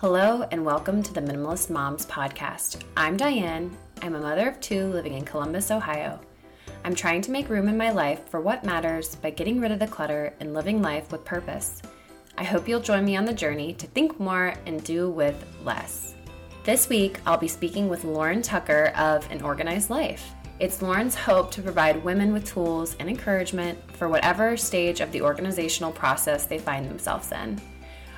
Hello, and welcome to the Minimalist Moms podcast. I'm Diane. I'm a mother of two living in Columbus, Ohio. I'm trying to make room in my life for what matters by getting rid of the clutter and living life with purpose. I hope you'll join me on the journey to think more and do with less. This week, I'll be speaking with Lauren Tucker of An Organized Life. It's Lauren's hope to provide women with tools and encouragement for whatever stage of the organizational process they find themselves in.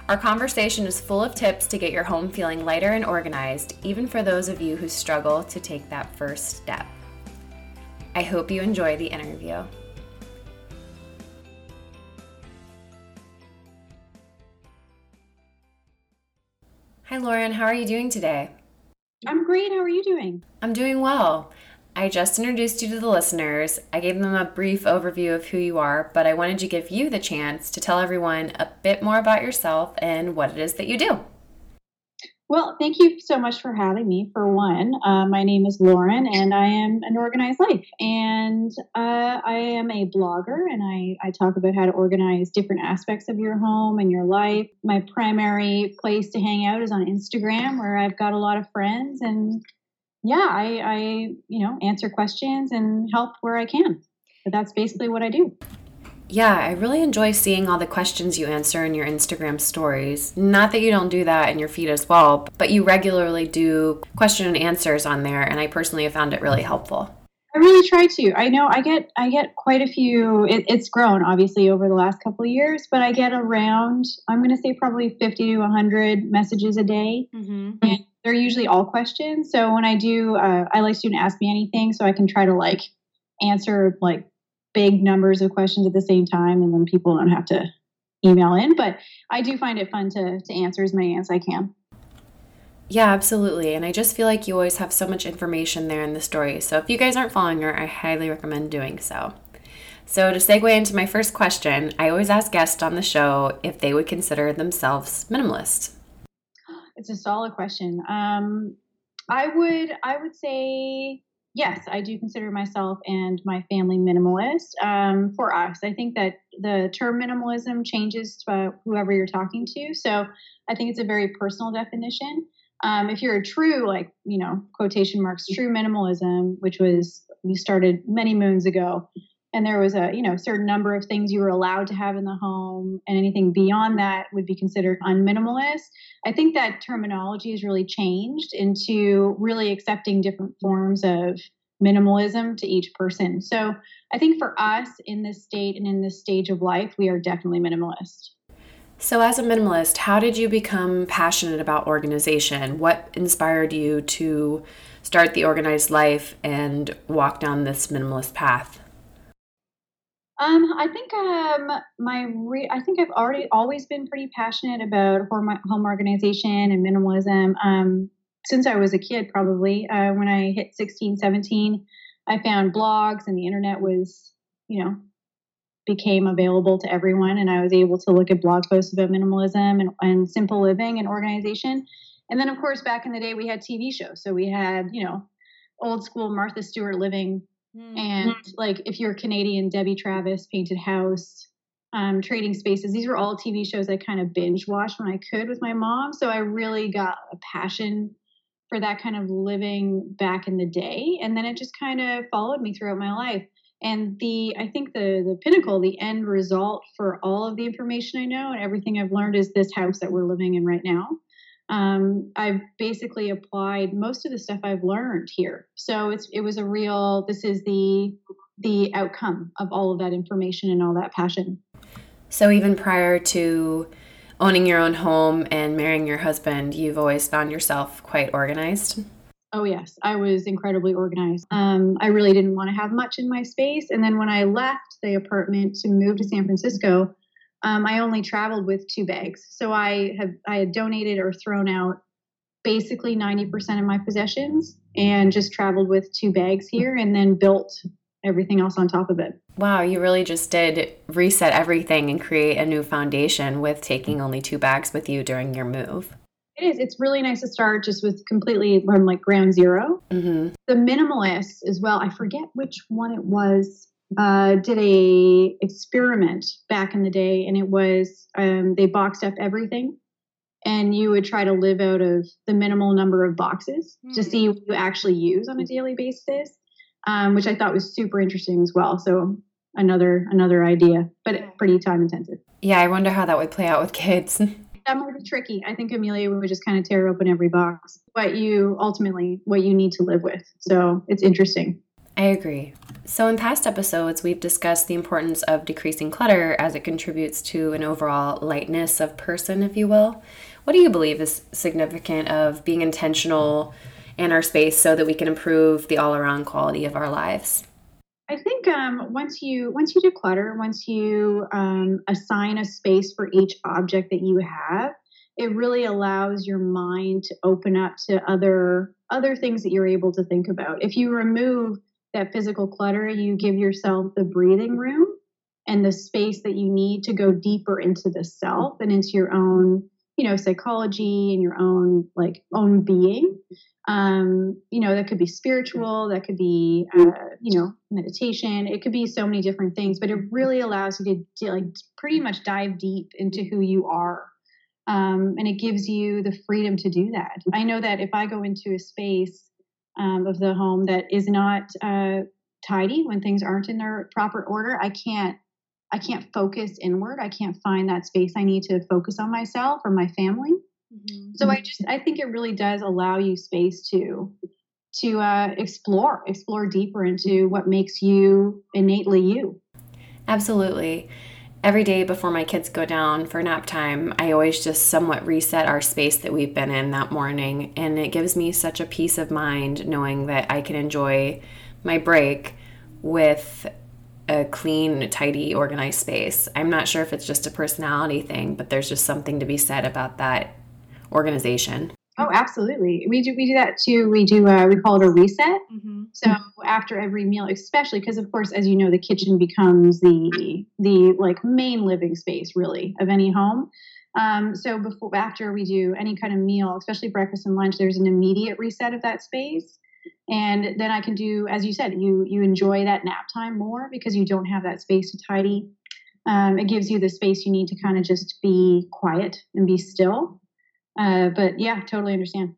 Our conversation is full of tips to get your home feeling lighter and organized, even for those of you who struggle to take that first step. I hope you enjoy the interview. Hi, Lauren. How are you doing today? I'm great. How are you doing? I'm doing well. I just introduced you to the listeners. I gave them a brief overview of who you are, but I wanted to give you the chance to tell everyone a bit more about yourself and what it is that you do. Well, thank you so much for having me. For one, uh, my name is Lauren, and I am an organized life, and uh, I am a blogger, and I, I talk about how to organize different aspects of your home and your life. My primary place to hang out is on Instagram, where I've got a lot of friends, and yeah, I, I you know answer questions and help where I can. But that's basically what I do. Yeah, I really enjoy seeing all the questions you answer in your Instagram stories. Not that you don't do that in your feed as well, but you regularly do question and answers on there, and I personally have found it really helpful. I really try to. I know I get I get quite a few. It, it's grown obviously over the last couple of years, but I get around I'm going to say probably 50 to 100 messages a day, mm-hmm. and they're usually all questions. So when I do, uh, I like student ask me anything, so I can try to like answer like big numbers of questions at the same time, and then people don't have to email in. But I do find it fun to to answer as many as I can. Yeah, absolutely. And I just feel like you always have so much information there in the story. So if you guys aren't following her, I highly recommend doing so. So, to segue into my first question, I always ask guests on the show if they would consider themselves minimalist. It's a solid question. Um, I would I would say yes, I do consider myself and my family minimalist. Um, for us, I think that the term minimalism changes to whoever you're talking to. So I think it's a very personal definition. Um, if you're a true, like, you know, quotation marks, true minimalism, which was you started many moons ago, and there was a, you know, certain number of things you were allowed to have in the home, and anything beyond that would be considered unminimalist. I think that terminology has really changed into really accepting different forms of minimalism to each person. So I think for us in this state and in this stage of life, we are definitely minimalist. So, as a minimalist, how did you become passionate about organization? What inspired you to start the organized life and walk down this minimalist path? Um, I think um, my re- I think I've already always been pretty passionate about home, organization and minimalism um, since I was a kid. Probably uh, when I hit 16, 17, I found blogs and the internet was you know became available to everyone and i was able to look at blog posts about minimalism and, and simple living and organization and then of course back in the day we had tv shows so we had you know old school martha stewart living mm-hmm. and like if you're canadian debbie travis painted house um, trading spaces these were all tv shows i kind of binge watched when i could with my mom. So i really got a passion for that kind of living back in the day and then it just kind of followed me throughout my life. And the i think the the pinnacle the end result for all of the information i know and everything i've learned is this house that we're living in right now um, i've basically applied most of the stuff i've learned here so it's it was a real this is the the outcome of all of that information and all that passion so even prior to owning your own home and marrying your husband you've always found yourself quite organized Oh, yes. I was incredibly organized. Um, I really didn't want to have much in my space. And then when I left the apartment to move to San Francisco, um, I only traveled with two bags. So I have I had donated or thrown out basically 90% of my possessions and just traveled with two bags here and then built everything else on top of it. Wow, you really just did reset everything and create a new foundation with taking only two bags with you during your move. It is. It's really nice to start just with completely from like ground 0 mm-hmm. The minimalists as well. I forget which one it was. Uh, did a experiment back in the day, and it was um, they boxed up everything, and you would try to live out of the minimal number of boxes mm. to hmm. see what you actually use on a daily basis, um, which I thought was super interesting as well. So another another idea, but pretty time intensive. Yeah, I wonder how that would play out with kids. that might be tricky. I think Amelia would just kind of tear open every box, what you ultimately what you need to live with. So it's interesting. I agree. So, in past episodes, we've discussed the importance of decreasing clutter as it contributes to an overall lightness of person, if you will. What do you believe is significant of being intentional in our space so that we can improve the all around quality of our lives? I think um, once you once you declutter, once you um, assign a space for each object that you have, it really allows your mind to open up to other other things that you're able to think about. If you remove that physical clutter, you give yourself the breathing room and the space that you need to go deeper into the self and into your own, you know, psychology and your own like own being. Um, you know, that could be spiritual, that could be, uh, you know, meditation. It could be so many different things, but it really allows you to, to like pretty much dive deep into who you are. Um, and it gives you the freedom to do that. I know that if I go into a space um, of the home that is not uh, tidy when things aren't in their proper order i can't i can't focus inward. I can't find that space i need to focus on myself or my family. Mm-hmm. so i just i think it really does allow you space to to uh, explore explore deeper into what makes you innately you. Absolutely every day before my kids go down for nap time, I always just somewhat reset our space that we've been in that morning. And it gives me such a peace of mind knowing that I can enjoy my break with a clean, tidy, organized space. I'm not sure if it's just a personality thing, but there's just something to be said about that organization. Oh, absolutely. We do we do that too. We do uh, we call it a reset. Mm-hmm. So after every meal, especially because of course, as you know, the kitchen becomes the the like main living space really of any home. Um, so before after we do any kind of meal, especially breakfast and lunch, there's an immediate reset of that space. And then I can do, as you said, you you enjoy that nap time more because you don't have that space to tidy. Um, it gives you the space you need to kind of just be quiet and be still. Uh, but yeah, totally understand.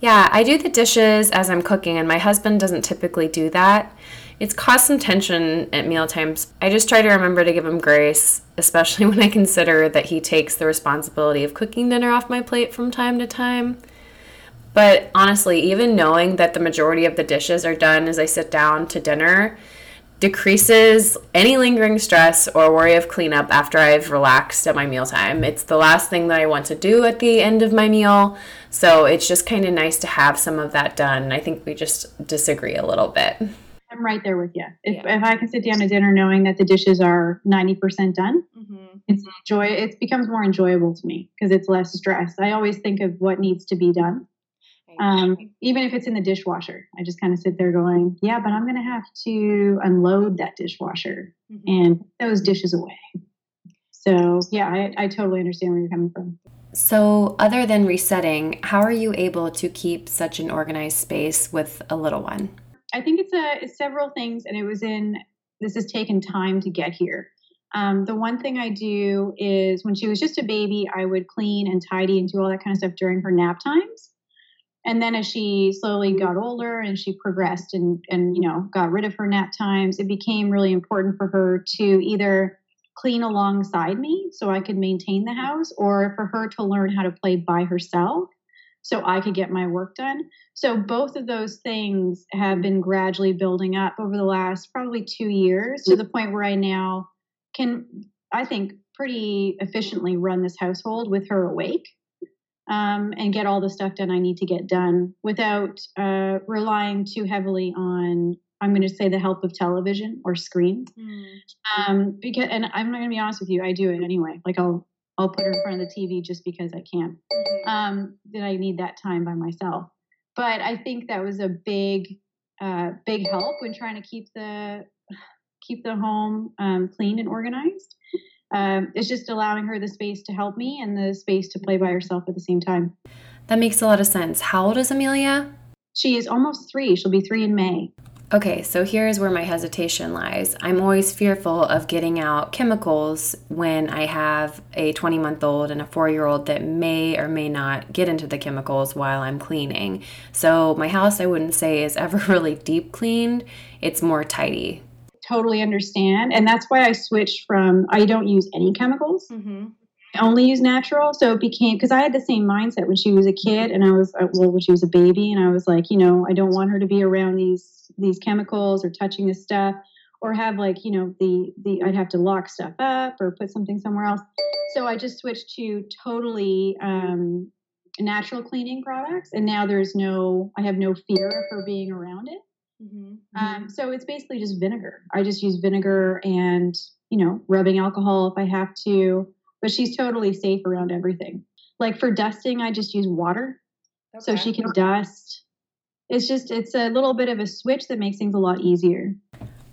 Yeah, I do the dishes as I'm cooking, and my husband doesn't typically do that. It's caused some tension at meal times. I just try to remember to give him grace, especially when I consider that he takes the responsibility of cooking dinner off my plate from time to time. But honestly, even knowing that the majority of the dishes are done as I sit down to dinner decreases any lingering stress or worry of cleanup after I've relaxed at my mealtime. It's the last thing that I want to do at the end of my meal, so it's just kind of nice to have some of that done. I think we just disagree a little bit. I'm right there with you. If, yeah. if I can sit down to dinner knowing that the dishes are 90% done, mm-hmm. it's joy. It becomes more enjoyable to me because it's less stress. I always think of what needs to be done um, even if it's in the dishwasher, I just kind of sit there going, yeah, but I'm going to have to unload that dishwasher mm-hmm. and those dishes away. So, yeah, I, I totally understand where you're coming from. So, other than resetting, how are you able to keep such an organized space with a little one? I think it's a it's several things, and it was in this has taken time to get here. Um, the one thing I do is when she was just a baby, I would clean and tidy and do all that kind of stuff during her nap times and then as she slowly got older and she progressed and and you know got rid of her nap times it became really important for her to either clean alongside me so i could maintain the house or for her to learn how to play by herself so i could get my work done. So both of those things have been gradually building up over the last probably two years to the point where i now can i think pretty efficiently run this household with her awake um, and get all the stuff done I need to get done without uh, relying too heavily on I'm going to say the help of television or screens. Mm. Um, because and I'm not going to be honest with you, I do it anyway. Like I'll I'll put her in front of the TV just because I can. Mm-hmm. Um, that I need that time by myself. But I think that was a big uh, big help when trying to keep the keep the home um, clean and organized um, it's just allowing her the space to help me and the space to play by herself at the same time. That makes a lot of sense. How old is Amelia? She is almost three. She'll be three in May. Okay, so here's where my hesitation lies. I'm always fearful of getting out chemicals when I have a 20 month old and a four year old that may or may not get into the chemicals while I'm cleaning. So, my house, I wouldn't say is ever really deep cleaned, it's more tidy. Totally understand. And that's why I switched from, I don't use any chemicals. Mm-hmm. I only use natural. So it became because I had the same mindset when she was a kid, and I was uh, well when she was a baby, and I was like, you know, I don't want her to be around these these chemicals or touching this stuff or have like you know the the I'd have to lock stuff up or put something somewhere else. So I just switched to totally um, natural cleaning products, and now there's no I have no fear of her being around it. Mm-hmm. Um, so it's basically just vinegar. I just use vinegar and you know rubbing alcohol if I have to, but she's totally safe around everything. Like for dusting, I just use water, okay. so she can dust it's just it's a little bit of a switch that makes things a lot easier.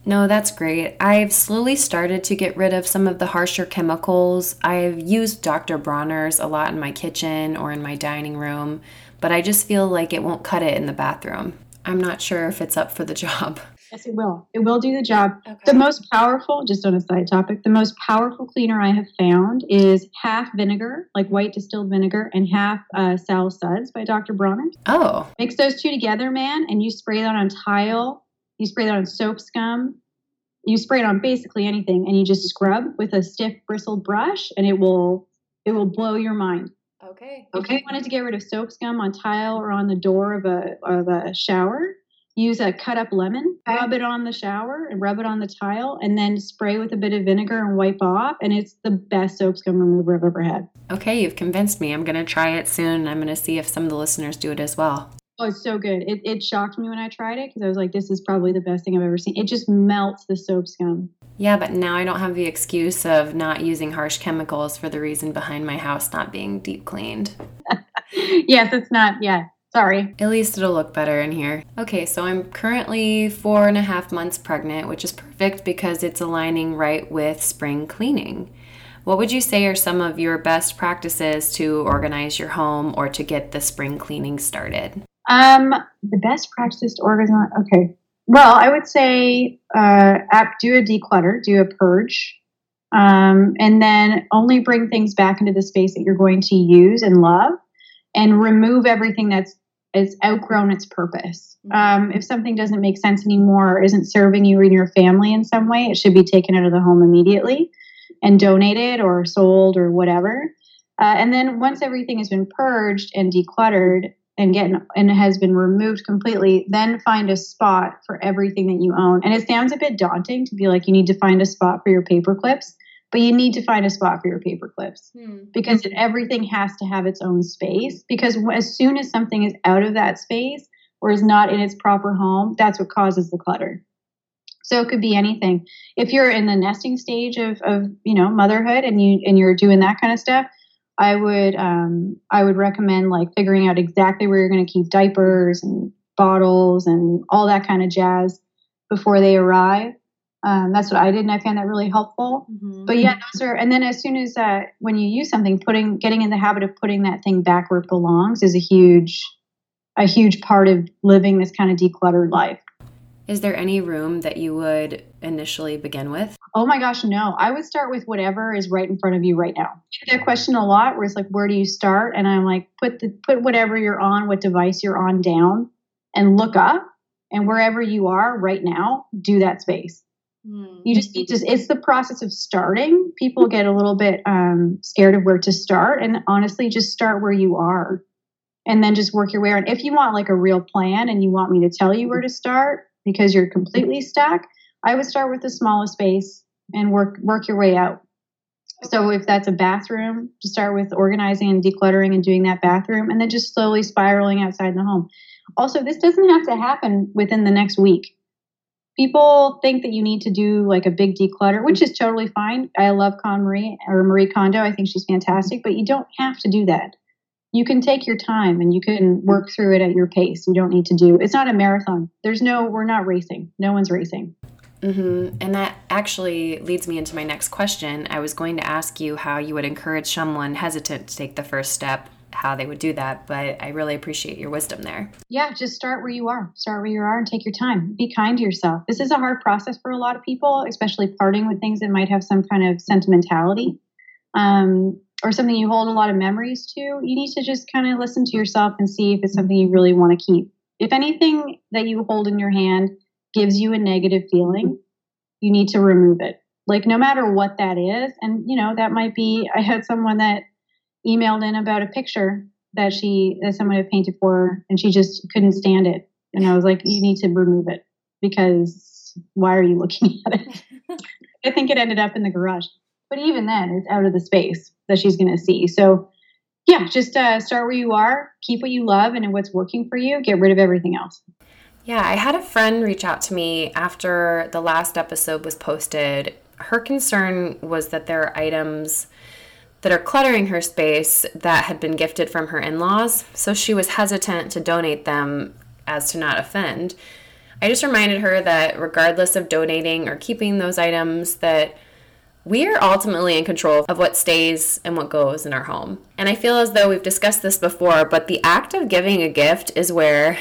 No, that's great. I've slowly started to get rid of some of the harsher chemicals. I've used Dr. Bronner's a lot in my kitchen or in my dining room, but I just feel like it won't cut it in the bathroom. I'm not sure if it's up for the job. Yes, it will. It will do the job. Okay. The most powerful, just on a side topic, the most powerful cleaner I have found is half vinegar, like white distilled vinegar, and half uh, Sal Suds by Dr. Bronner. Oh. Mix those two together, man, and you spray that on tile. You spray that on soap scum. You spray it on basically anything, and you just scrub with a stiff bristled brush, and it will it will blow your mind. Okay. Okay. If you wanted to get rid of soap scum on tile or on the door of a of a shower, use a cut up lemon, rub it on the shower and rub it on the tile, and then spray with a bit of vinegar and wipe off. And it's the best soap scum remover I've ever had. Okay, you've convinced me. I'm going to try it soon. I'm going to see if some of the listeners do it as well. Oh, it's so good. It, it shocked me when I tried it because I was like, this is probably the best thing I've ever seen. It just melts the soap scum. Yeah, but now I don't have the excuse of not using harsh chemicals for the reason behind my house not being deep cleaned. yes, it's not. Yeah, Sorry. At least it'll look better in here. Okay, so I'm currently four and a half months pregnant, which is perfect because it's aligning right with spring cleaning. What would you say are some of your best practices to organize your home or to get the spring cleaning started? Um, the best practices to organize. Okay. Well, I would say uh, do a declutter, do a purge, um, and then only bring things back into the space that you're going to use and love and remove everything that's is outgrown its purpose. Mm-hmm. Um, if something doesn't make sense anymore or isn't serving you or your family in some way, it should be taken out of the home immediately and donated or sold or whatever. Uh, and then once everything has been purged and decluttered and get and has been removed completely, then find a spot for everything that you own. And it sounds a bit daunting to be like you need to find a spot for your paper clips but you need to find a spot for your paper clips hmm. because everything has to have its own space because as soon as something is out of that space or is not in its proper home that's what causes the clutter so it could be anything if you're in the nesting stage of, of you know motherhood and you and you're doing that kind of stuff i would um, i would recommend like figuring out exactly where you're going to keep diapers and bottles and all that kind of jazz before they arrive um, that's what I did, and I found that really helpful. Mm-hmm. But yeah, those are. And then as soon as uh, when you use something, putting getting in the habit of putting that thing back where it belongs is a huge, a huge part of living this kind of decluttered life. Is there any room that you would initially begin with? Oh my gosh, no. I would start with whatever is right in front of you right now. I get question a lot where it's like, where do you start? And I'm like, put the put whatever you're on, what device you're on down and look up and wherever you are right now, do that space. Mm. You just need to, it's the process of starting. People get a little bit um, scared of where to start. And honestly, just start where you are and then just work your way around. If you want like a real plan and you want me to tell you where to start because you're completely stuck, I would start with the smallest space and work work your way out. So if that's a bathroom, to start with organizing and decluttering and doing that bathroom, and then just slowly spiraling outside the home. Also, this doesn't have to happen within the next week people think that you need to do like a big declutter, which is totally fine. I love KonMari or Marie Kondo. I think she's fantastic, but you don't have to do that. You can take your time and you can work through it at your pace. You don't need to do it's not a marathon. There's no, we're not racing. No one's racing. Mm-hmm. And that actually leads me into my next question. I was going to ask you how you would encourage someone hesitant to take the first step how they would do that, but I really appreciate your wisdom there. Yeah, just start where you are. Start where you are and take your time. Be kind to yourself. This is a hard process for a lot of people, especially parting with things that might have some kind of sentimentality um, or something you hold a lot of memories to. You need to just kind of listen to yourself and see if it's something you really want to keep. If anything that you hold in your hand gives you a negative feeling, you need to remove it. Like, no matter what that is. And, you know, that might be, I had someone that emailed in about a picture that she that someone had painted for her and she just couldn't stand it and i was like you need to remove it because why are you looking at it i think it ended up in the garage but even then it's out of the space that she's going to see. So yeah just uh, start where you are keep what you love and what's working for you get rid of everything else. Yeah i had a friend reach out to me after the last episode was posted. Her concern was that there are items that are cluttering her space that had been gifted from her in laws, so she was hesitant to donate them as to not offend. I just reminded her that regardless of donating or keeping those items, that we are ultimately in control of what stays and what goes in our home. And I feel as though we've discussed this before, but the act of giving a gift is where,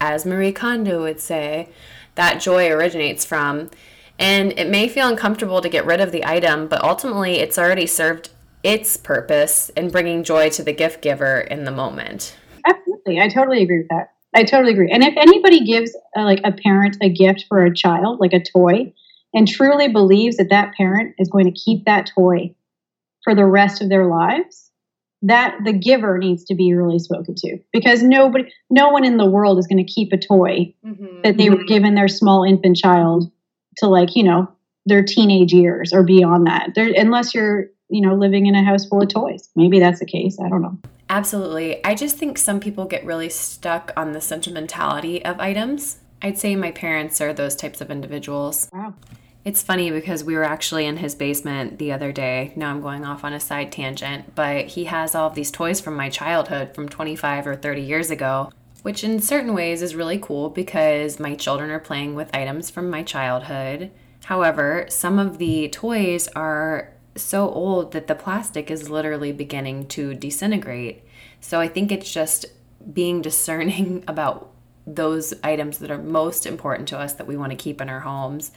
as Marie Kondo would say, that joy originates from. And it may feel uncomfortable to get rid of the item, but ultimately it's already served its purpose in bringing joy to the gift giver in the moment. Absolutely. I totally agree with that. I totally agree. And if anybody gives uh, like a parent a gift for a child, like a toy, and truly believes that that parent is going to keep that toy for the rest of their lives, that the giver needs to be really spoken to because nobody, no one in the world is going to keep a toy mm-hmm. that they were given their small infant child to like, you know, their teenage years or beyond that. There, unless you're you know, living in a house full of toys. Maybe that's the case. I don't know. Absolutely. I just think some people get really stuck on the sentimentality of items. I'd say my parents are those types of individuals. Wow. It's funny because we were actually in his basement the other day. Now I'm going off on a side tangent, but he has all of these toys from my childhood from 25 or 30 years ago, which in certain ways is really cool because my children are playing with items from my childhood. However, some of the toys are so old that the plastic is literally beginning to disintegrate. So I think it's just being discerning about those items that are most important to us that we want to keep in our homes.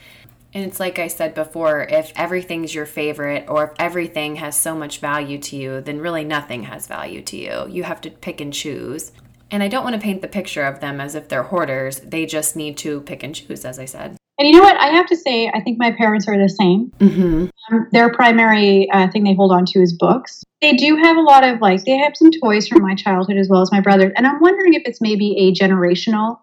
And it's like I said before if everything's your favorite or if everything has so much value to you, then really nothing has value to you. You have to pick and choose. And I don't want to paint the picture of them as if they're hoarders. They just need to pick and choose, as I said. And you know what? I have to say, I think my parents are the same. Mm-hmm. Um, their primary uh, thing they hold on to is books. They do have a lot of like, they have some toys from my childhood as well as my brother. And I'm wondering if it's maybe a generational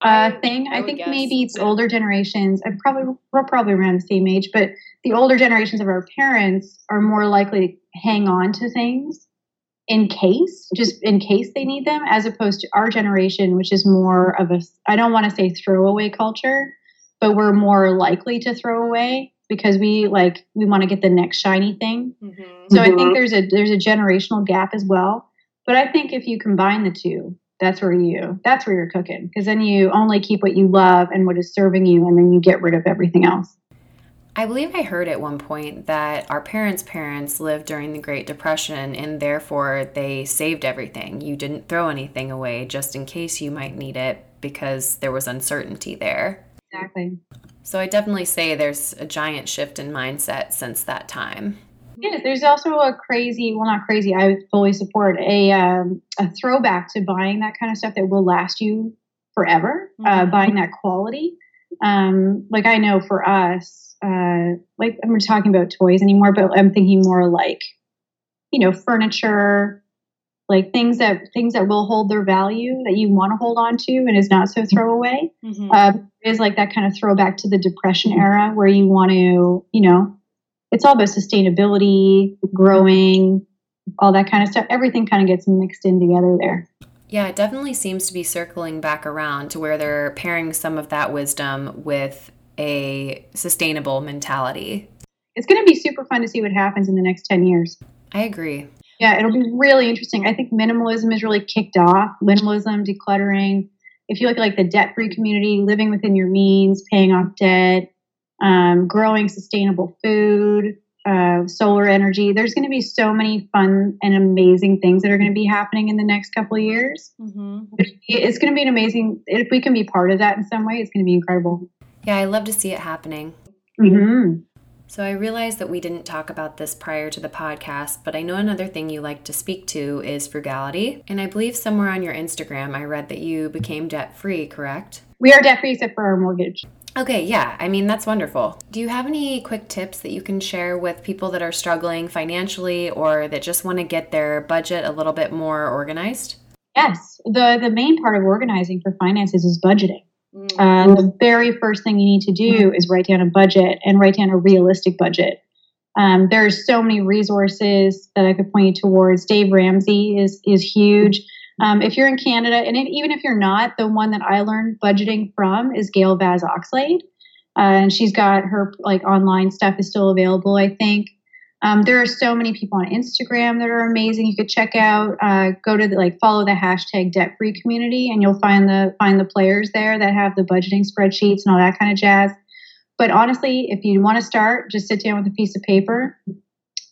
uh, thing. I, I think guess. maybe it's older generations. I'm probably we're probably around the same age, but the older generations of our parents are more likely to hang on to things in case, just in case they need them, as opposed to our generation, which is more of a I don't want to say throwaway culture, but we're more likely to throw away because we like we want to get the next shiny thing. Mm-hmm. So mm-hmm. I think there's a there's a generational gap as well. But I think if you combine the two, that's where you that's where you're cooking because then you only keep what you love and what is serving you and then you get rid of everything else. I believe I heard at one point that our parents' parents lived during the Great Depression and therefore they saved everything. You didn't throw anything away just in case you might need it because there was uncertainty there. Exactly. So I definitely say there's a giant shift in mindset since that time. Yes, there's also a crazy, well, not crazy. I fully support a um, a throwback to buying that kind of stuff that will last you forever. Uh, mm-hmm. Uh, buying that quality. Um, like I know for us, uh, like I'm not talking about toys anymore, but I'm thinking more like, you know, furniture, like things that things that will hold their value that you want to hold on to and is not so throwaway. Mm-hmm. uh, is like that kind of throwback to the depression era where you want to you know it's all about sustainability growing all that kind of stuff. Everything kind of gets mixed in together there. Yeah it definitely seems to be circling back around to where they're pairing some of that wisdom with a sustainable mentality. It's going to be super fun to see what happens in the next 10 years. I agree yeah, it'll be really interesting. I think minimalism is really kicked off. Minimalism, decluttering. If you look at like the debt free community, living within your means, paying off debt, um, growing sustainable food, uh, solar energy. There's going to be so many fun and amazing things that are going to be happening in the next couple of years. Mm-hmm. It's going to be an amazing, if we can be part of that in some way, it's going to be incredible. Yeah, I love to see it happening. Mm-hmm. So I realized that we didn't talk about this prior to the podcast, but I know another thing you like to speak to is frugality. And I believe somewhere on your Instagram I read that you became debt free, correct? We are debt free except for our mortgage. Okay, yeah. I mean, that's wonderful. Do you have any quick tips that you can share with people that are struggling financially or that just want to get their budget a little bit more organized? Yes. The the main part of organizing for finances is budgeting. Uh, the very first thing you need to do is write down a budget and write down a realistic budget. Um, are so many resources that I could point you towards. Dave Ramsey is is huge. Um, if you're in Canada, and even if you're not, the one that I learned budgeting from is Gail Vaz Oxlade, uh, and she's got her like online stuff is still available. I think um, there are so many people on Instagram that are amazing. You could check out, uh, go to the, like follow the hashtag debt free community, and you'll find the find the players there that have the budgeting spreadsheets and all that kind of jazz. But honestly, if you want to start, just sit down with a piece of paper,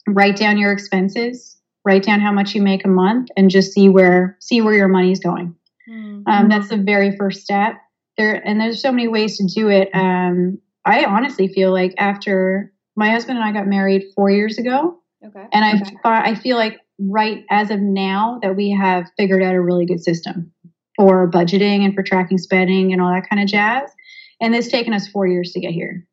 write down your expenses, write down how much you make a month, and just see where see where your money's going. Mm-hmm. Um, that's the very first step. There and there's so many ways to do it. Um, I honestly feel like after my husband and I got married four years ago. Okay. And I okay. I feel like right as of now that we have figured out a really good system for budgeting and for tracking spending and all that kind of jazz. And it's taken us four years to get here.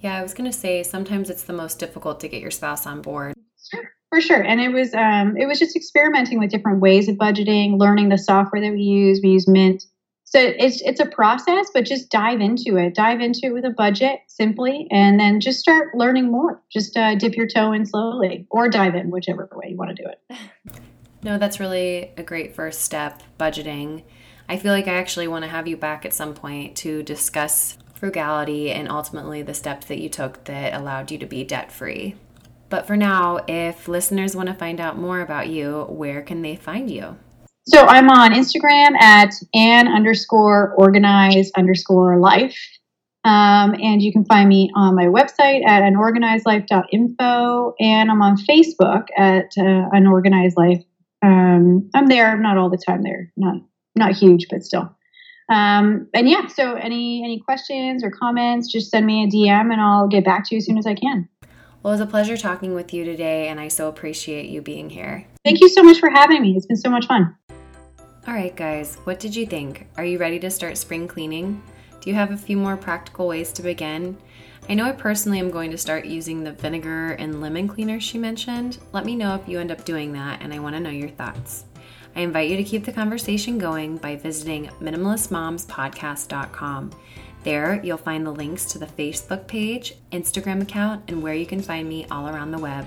Yeah, I was gonna say sometimes it's the most difficult to get your spouse on board. Sure, for sure. And it was um, it was just experimenting with different ways of budgeting, learning the software that we use. We use Mint so it's it's a process but just dive into it. Dive into it with a budget simply and then just start learning more. Just uh, dip your toe in slowly or dive in whichever way you want to do it. No that's really a great first step budgeting. I feel like i actually want to have you back at some point to discuss frugality and ultimately the steps that you took that allowed you to be debt free but for now if listeners want to find out more about you where can they find you so I'm on Instagram at an underscore organize underscore life. Um, and you can find me on my website at anorganizedlife.info. And I'm on Facebook at uh, an organized life. Um, I'm there, not all the time there, not not huge, but still. Um, and yeah, so any any questions or comments, just send me a DM and I'll get back to you as soon as I can. Well, it was a pleasure talking with you today, and I so appreciate you being here. Thank you so much for having me. It's been so much fun. All right, guys, what did you think? Are you ready to start spring cleaning? Do you have a few more practical ways to begin? I know I personally am going to start using the vinegar and lemon cleaner she mentioned. Let me know if you end up doing that, and I want to know your thoughts. I invite you to keep the conversation going by visiting minimalistmomspodcast.com. There, you'll find the links to the Facebook page, Instagram account, and where you can find me all around the web.